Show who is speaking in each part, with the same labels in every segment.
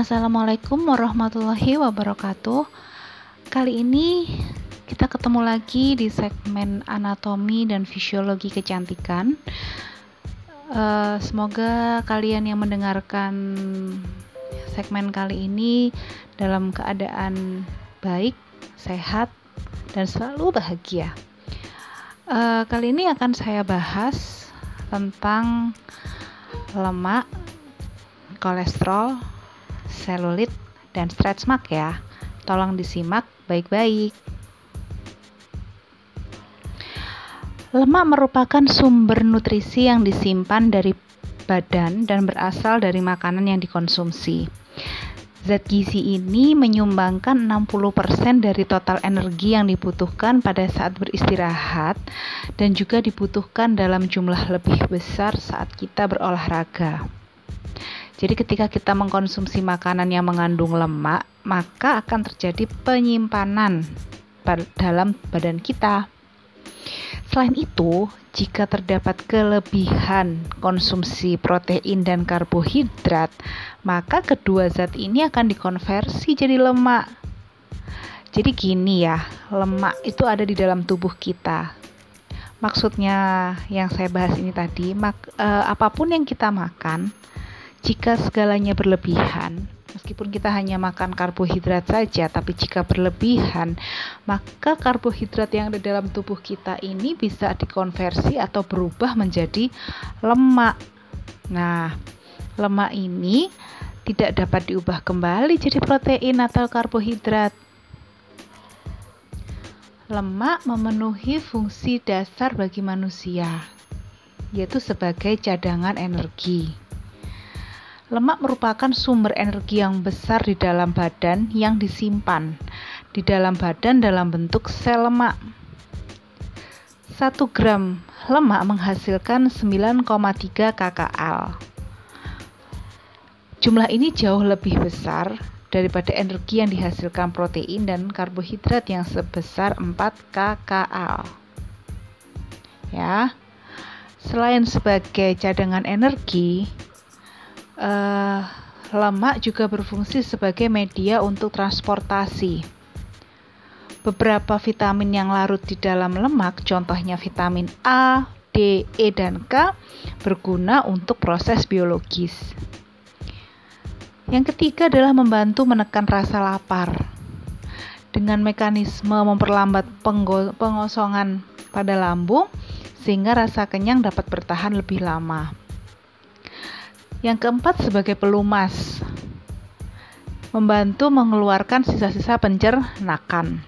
Speaker 1: Assalamualaikum warahmatullahi wabarakatuh. Kali ini kita ketemu lagi di segmen anatomi dan fisiologi kecantikan. Uh, semoga kalian yang mendengarkan segmen kali ini dalam keadaan baik, sehat, dan selalu bahagia. Uh, kali ini akan saya bahas tentang lemak, kolesterol, selulit, dan stretch mark ya. Tolong disimak baik-baik. Lemak merupakan sumber nutrisi yang disimpan dari badan dan berasal dari makanan yang dikonsumsi. Zat gizi ini menyumbangkan 60% dari total energi yang dibutuhkan pada saat beristirahat dan juga dibutuhkan dalam jumlah lebih besar saat kita berolahraga. Jadi ketika kita mengkonsumsi makanan yang mengandung lemak, maka akan terjadi penyimpanan dalam badan kita. Selain itu, jika terdapat kelebihan konsumsi protein dan karbohidrat, maka kedua zat ini akan dikonversi jadi lemak. Jadi gini ya, lemak itu ada di dalam tubuh kita. Maksudnya yang saya bahas ini tadi, mak, eh, apa pun yang kita makan, jika segalanya berlebihan, Meskipun kita hanya makan karbohidrat saja, tapi jika berlebihan, maka karbohidrat yang ada dalam tubuh kita ini bisa dikonversi atau berubah menjadi lemak. Nah, lemak ini tidak dapat diubah kembali jadi protein atau karbohidrat. Lemak memenuhi fungsi dasar bagi manusia, yaitu sebagai cadangan energi. Lemak merupakan sumber energi yang besar di dalam badan yang disimpan di dalam badan dalam bentuk sel lemak. 1 gram lemak menghasilkan 9,3 kcal. Jumlah ini jauh lebih besar daripada energi yang dihasilkan protein dan karbohidrat yang sebesar 4 kcal. Ya. Selain sebagai cadangan energi, uh, lemak juga berfungsi sebagai media untuk transportasi. Beberapa vitamin yang larut di dalam lemak, contohnya vitamin A, D, E, dan K, berguna untuk proses biologis. Yang ketiga adalah membantu menekan rasa lapar. Dengan mekanisme memperlambat pengosongan pada lambung, sehingga rasa kenyang dapat bertahan lebih lama. Yang keempat sebagai pelumas, membantu mengeluarkan sisa-sisa pencernakan.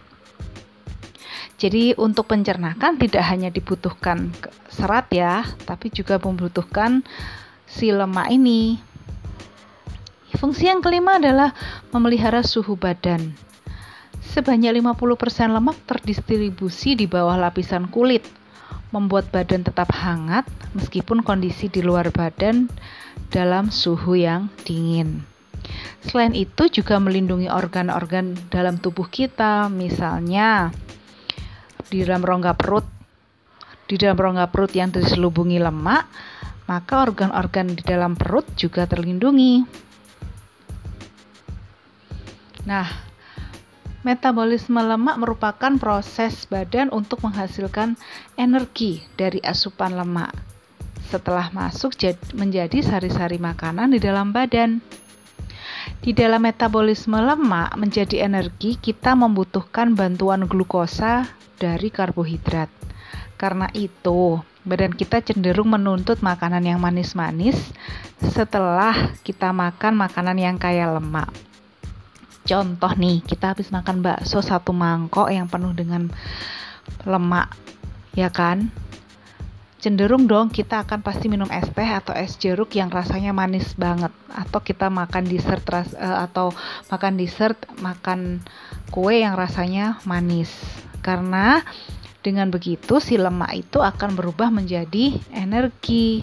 Speaker 1: Jadi untuk pencernakan tidak hanya dibutuhkan serat ya, tapi juga membutuhkan si lemak ini. Fungsi yang kelima adalah memelihara suhu badan. Sebanyak 50% lemak terdistribusi di bawah lapisan kulit, membuat badan tetap hangat meskipun kondisi di luar badan dalam suhu yang dingin. Selain itu juga melindungi organ-organ dalam tubuh kita, misalnya di dalam rongga perut. Di dalam rongga perut yang diselubungi lemak, maka organ-organ di dalam perut juga terlindungi. Nah, metabolisme lemak merupakan proses badan untuk menghasilkan energi dari asupan lemak setelah masuk menjadi sari-sari makanan di dalam badan. Di dalam metabolisme lemak menjadi energi, kita membutuhkan bantuan glukosa dari karbohidrat. Karena itu, badan kita cenderung menuntut makanan yang manis-manis setelah kita makan makanan yang kaya lemak. Contoh nih, kita habis makan bakso satu mangkok yang penuh dengan lemak, ya kan? Cenderung dong kita akan pasti minum es teh atau es jeruk yang rasanya manis banget. Atau kita makan dessert ras, uh, atau makan dessert makan kue yang rasanya manis. Karena dengan begitu si lemak itu akan berubah menjadi energi.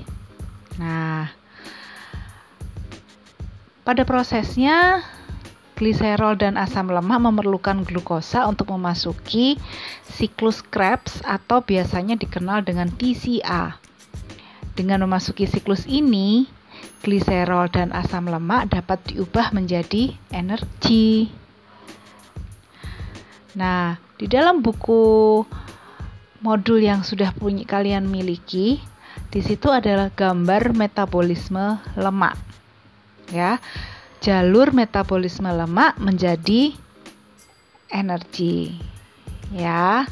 Speaker 1: Nah pada prosesnya gliserol dan asam lemak memerlukan glukosa untuk memasuki siklus Krebs atau biasanya dikenal dengan TCA. Dengan memasuki siklus ini, gliserol dan asam lemak dapat diubah menjadi energi. Nah, di dalam buku modul yang sudah punya kalian miliki, di situ adalah gambar metabolisme lemak. Ya. Jalur metabolisme lemak menjadi energi. Ya.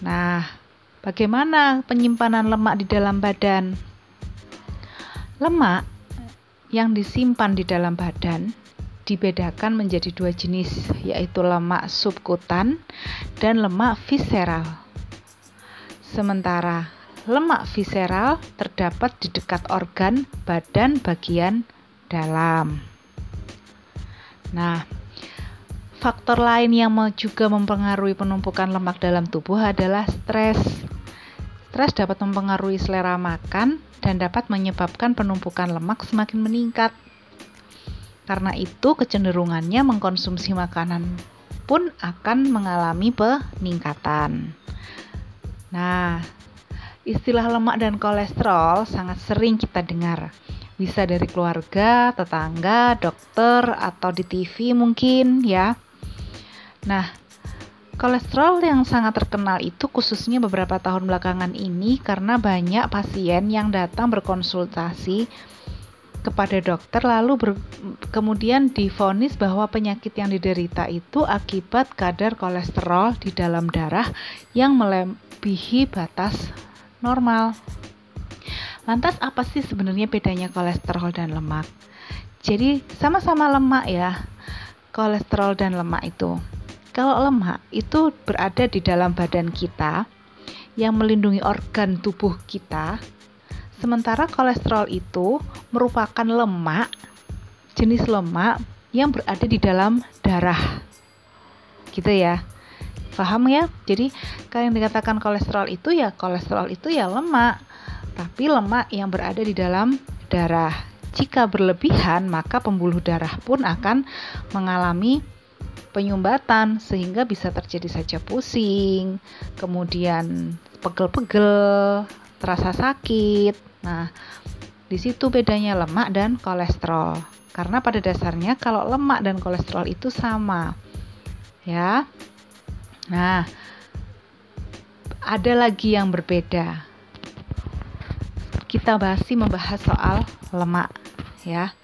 Speaker 1: Nah, bagaimana penyimpanan lemak di dalam badan? Lemak yang disimpan di dalam badan dibedakan menjadi dua jenis, yaitu lemak subkutan dan lemak visceral. Sementara lemak visceral terdapat di dekat organ badan bagian dalam. Nah, faktor lain yang juga mempengaruhi penumpukan lemak dalam tubuh adalah stres. Stres dapat mempengaruhi selera makan dan dapat menyebabkan penumpukan lemak semakin meningkat. Karena itu, kecenderungannya mengkonsumsi makanan pun akan mengalami peningkatan. Nah, istilah lemak dan kolesterol sangat sering kita dengar. Bisa dari keluarga, tetangga, dokter, atau di TV mungkin ya. Nah, Kolesterol yang sangat terkenal itu khususnya beberapa tahun belakangan ini karena banyak pasien yang datang berkonsultasi kepada dokter lalu ber, kemudian difonis bahwa penyakit yang diderita itu akibat kadar kolesterol di dalam darah yang melebihi batas normal. Lantas apa sih sebenarnya bedanya kolesterol dan lemak? Jadi sama-sama lemak ya, kolesterol dan lemak itu. Kalau lemak itu berada di dalam badan kita yang melindungi organ tubuh kita, sementara kolesterol itu merupakan lemak jenis lemak yang berada di dalam darah. Gitu ya. Paham ya? Jadi kalau yang dikatakan kolesterol itu ya kolesterol itu ya lemak, tapi lemak yang berada di dalam darah. Jika berlebihan, maka pembuluh darah pun akan mengalami penyumbatan sehingga bisa terjadi saja pusing, kemudian pegel-pegel, terasa sakit. Nah, di situ bedanya lemak dan kolesterol. Karena pada dasarnya kalau lemak dan kolesterol itu sama. Ya. Nah, ada lagi yang berbeda. Kita masih membahas soal lemak, ya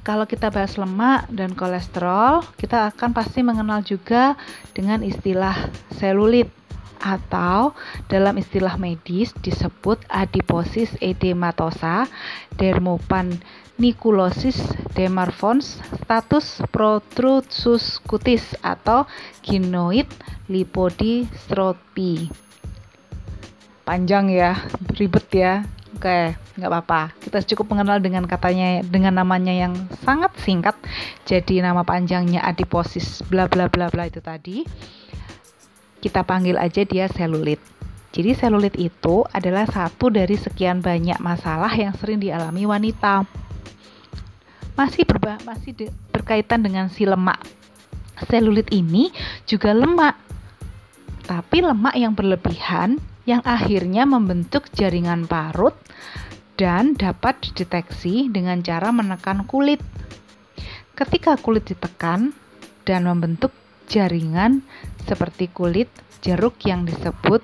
Speaker 1: kalau kita bahas lemak dan kolesterol, kita akan pasti mengenal juga dengan istilah selulit atau dalam istilah medis disebut adiposis edematosa, dermopan nikulosis demarfons, status protrusus cutis atau ginoid lipodystrophy. Panjang ya, ribet ya. Oke, nggak apa-apa. Kita cukup mengenal dengan katanya, dengan namanya yang sangat singkat. Jadi nama panjangnya adiposis, bla bla bla bla itu tadi. Kita panggil aja dia selulit. Jadi selulit itu adalah satu dari sekian banyak masalah yang sering dialami wanita. Masih berba masih de, berkaitan dengan si lemak. Selulit ini juga lemak. Tapi lemak yang berlebihan yang akhirnya membentuk jaringan parut dan dapat dideteksi dengan cara menekan kulit. Ketika kulit ditekan dan membentuk jaringan seperti kulit jeruk yang disebut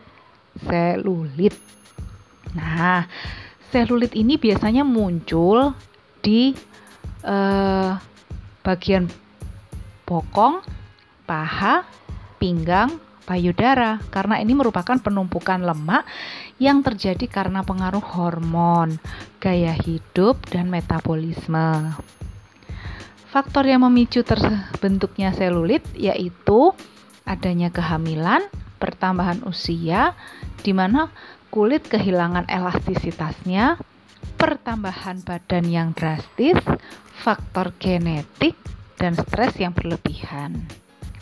Speaker 1: selulit. Nah, selulit ini biasanya muncul di eh, bagian bokong, paha, pinggang, payudara karena ini merupakan penumpukan lemak yang terjadi karena pengaruh hormon, gaya hidup, dan metabolisme. Faktor yang memicu terbentuknya selulit yaitu adanya kehamilan, pertambahan usia, di mana kulit kehilangan elastisitasnya, pertambahan badan yang drastis, faktor genetik, dan stres yang berlebihan.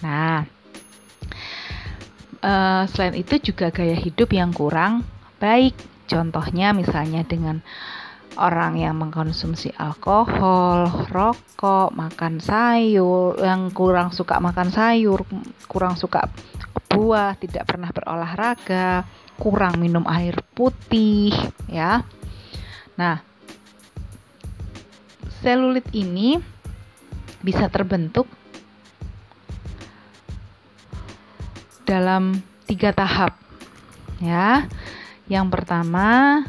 Speaker 1: Nah, uh, selain itu juga gaya hidup yang kurang baik. Contohnya misalnya dengan orang yang mengkonsumsi alkohol, rokok, makan sayur, yang kurang suka makan sayur, kurang suka buah, tidak pernah berolahraga, kurang minum air putih, ya. Nah, selulit ini bisa terbentuk dalam tiga tahap ya yang pertama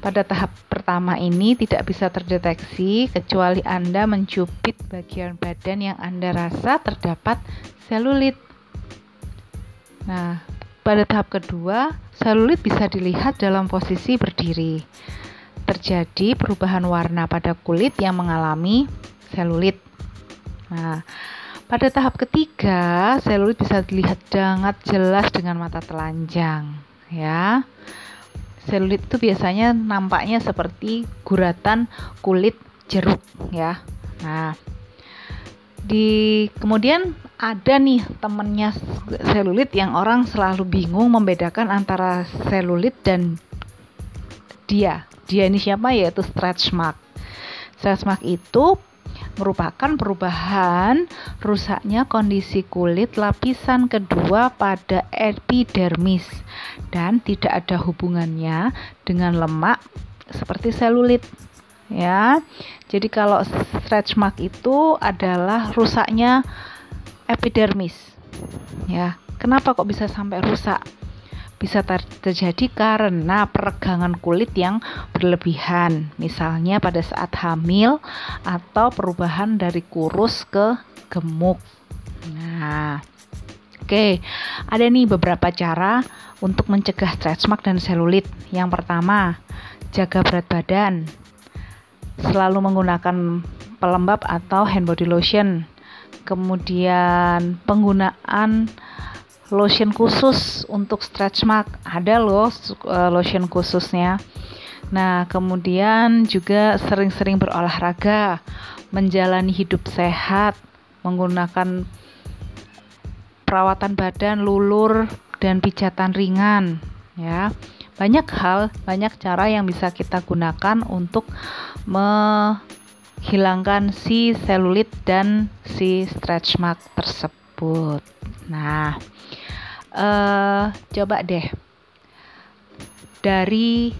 Speaker 1: pada tahap pertama ini tidak bisa terdeteksi kecuali Anda mencubit bagian badan yang Anda rasa terdapat selulit. Nah, pada tahap kedua, selulit bisa dilihat dalam posisi berdiri. Terjadi perubahan warna pada kulit yang mengalami selulit. Nah, pada tahap ketiga, selulit bisa dilihat sangat jelas dengan mata telanjang, ya. Selulit itu biasanya nampaknya seperti guratan kulit jeruk ya. Nah, di kemudian ada nih temennya selulit yang orang selalu bingung membedakan antara selulit dan dia. Dia ini siapa? Yaitu stretch mark. Stretch mark itu merupakan perubahan rusaknya kondisi kulit lapisan kedua pada epidermis dan tidak ada hubungannya dengan lemak seperti selulit ya. Jadi kalau stretch mark itu adalah rusaknya epidermis. Ya. Kenapa kok bisa sampai rusak? Bisa ter terjadi karena peregangan kulit yang berlebihan, misalnya pada saat hamil atau perubahan dari kurus ke gemuk. Nah, oke, okay. ada nih beberapa cara untuk mencegah stretch mark dan selulit. Yang pertama, jaga berat badan. Selalu menggunakan pelembab atau hand body lotion. Kemudian penggunaan lotion khusus untuk stretch mark. Ada loh eh, lotion khususnya. Nah kemudian juga sering-sering berolahraga menjalani hidup sehat menggunakan perawatan badan lulur dan pijatan ringan ya. Banyak hal banyak cara yang bisa kita gunakan untuk menghilangkan si selulit dan si stretch mark tersebut. Nah uh, coba deh. Dari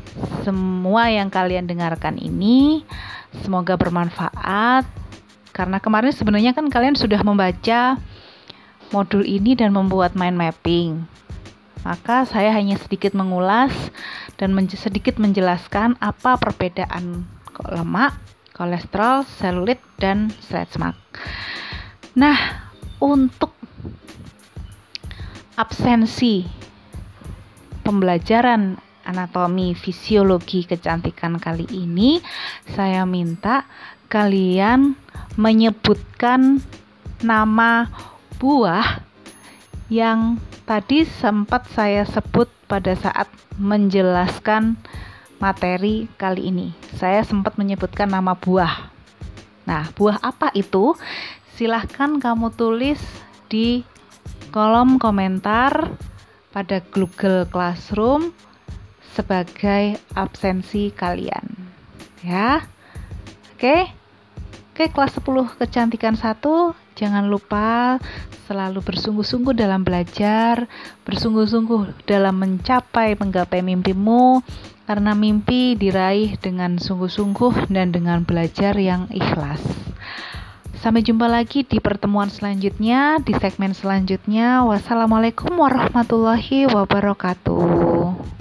Speaker 1: semua yang kalian dengarkan ini semoga bermanfaat. Karena kemarin sebenarnya kan kalian sudah membaca modul ini dan membuat mind mapping. Maka saya hanya sedikit mengulas dan men sedikit menjelaskan apa perbedaan lemak, kolesterol, selulit, dan stretch mark. Nah, untuk absensi pembelajaran anatomi fisiologi kecantikan kali ini saya minta kalian menyebutkan nama buah yang tadi sempat saya sebut pada saat menjelaskan materi kali ini. Saya sempat menyebutkan nama buah. Nah, buah apa itu? Silahkan kamu tulis di kolom komentar pada Google Classroom sebagai absensi kalian. Ya. Oke. Oke, kelas 10 kecantikan 1, jangan lupa selalu bersungguh-sungguh dalam belajar, bersungguh-sungguh dalam mencapai menggapai mimpimu karena mimpi diraih dengan sungguh-sungguh dan dengan belajar yang ikhlas. Sampai jumpa lagi di pertemuan selanjutnya, di segmen selanjutnya. Wassalamualaikum warahmatullahi wabarakatuh.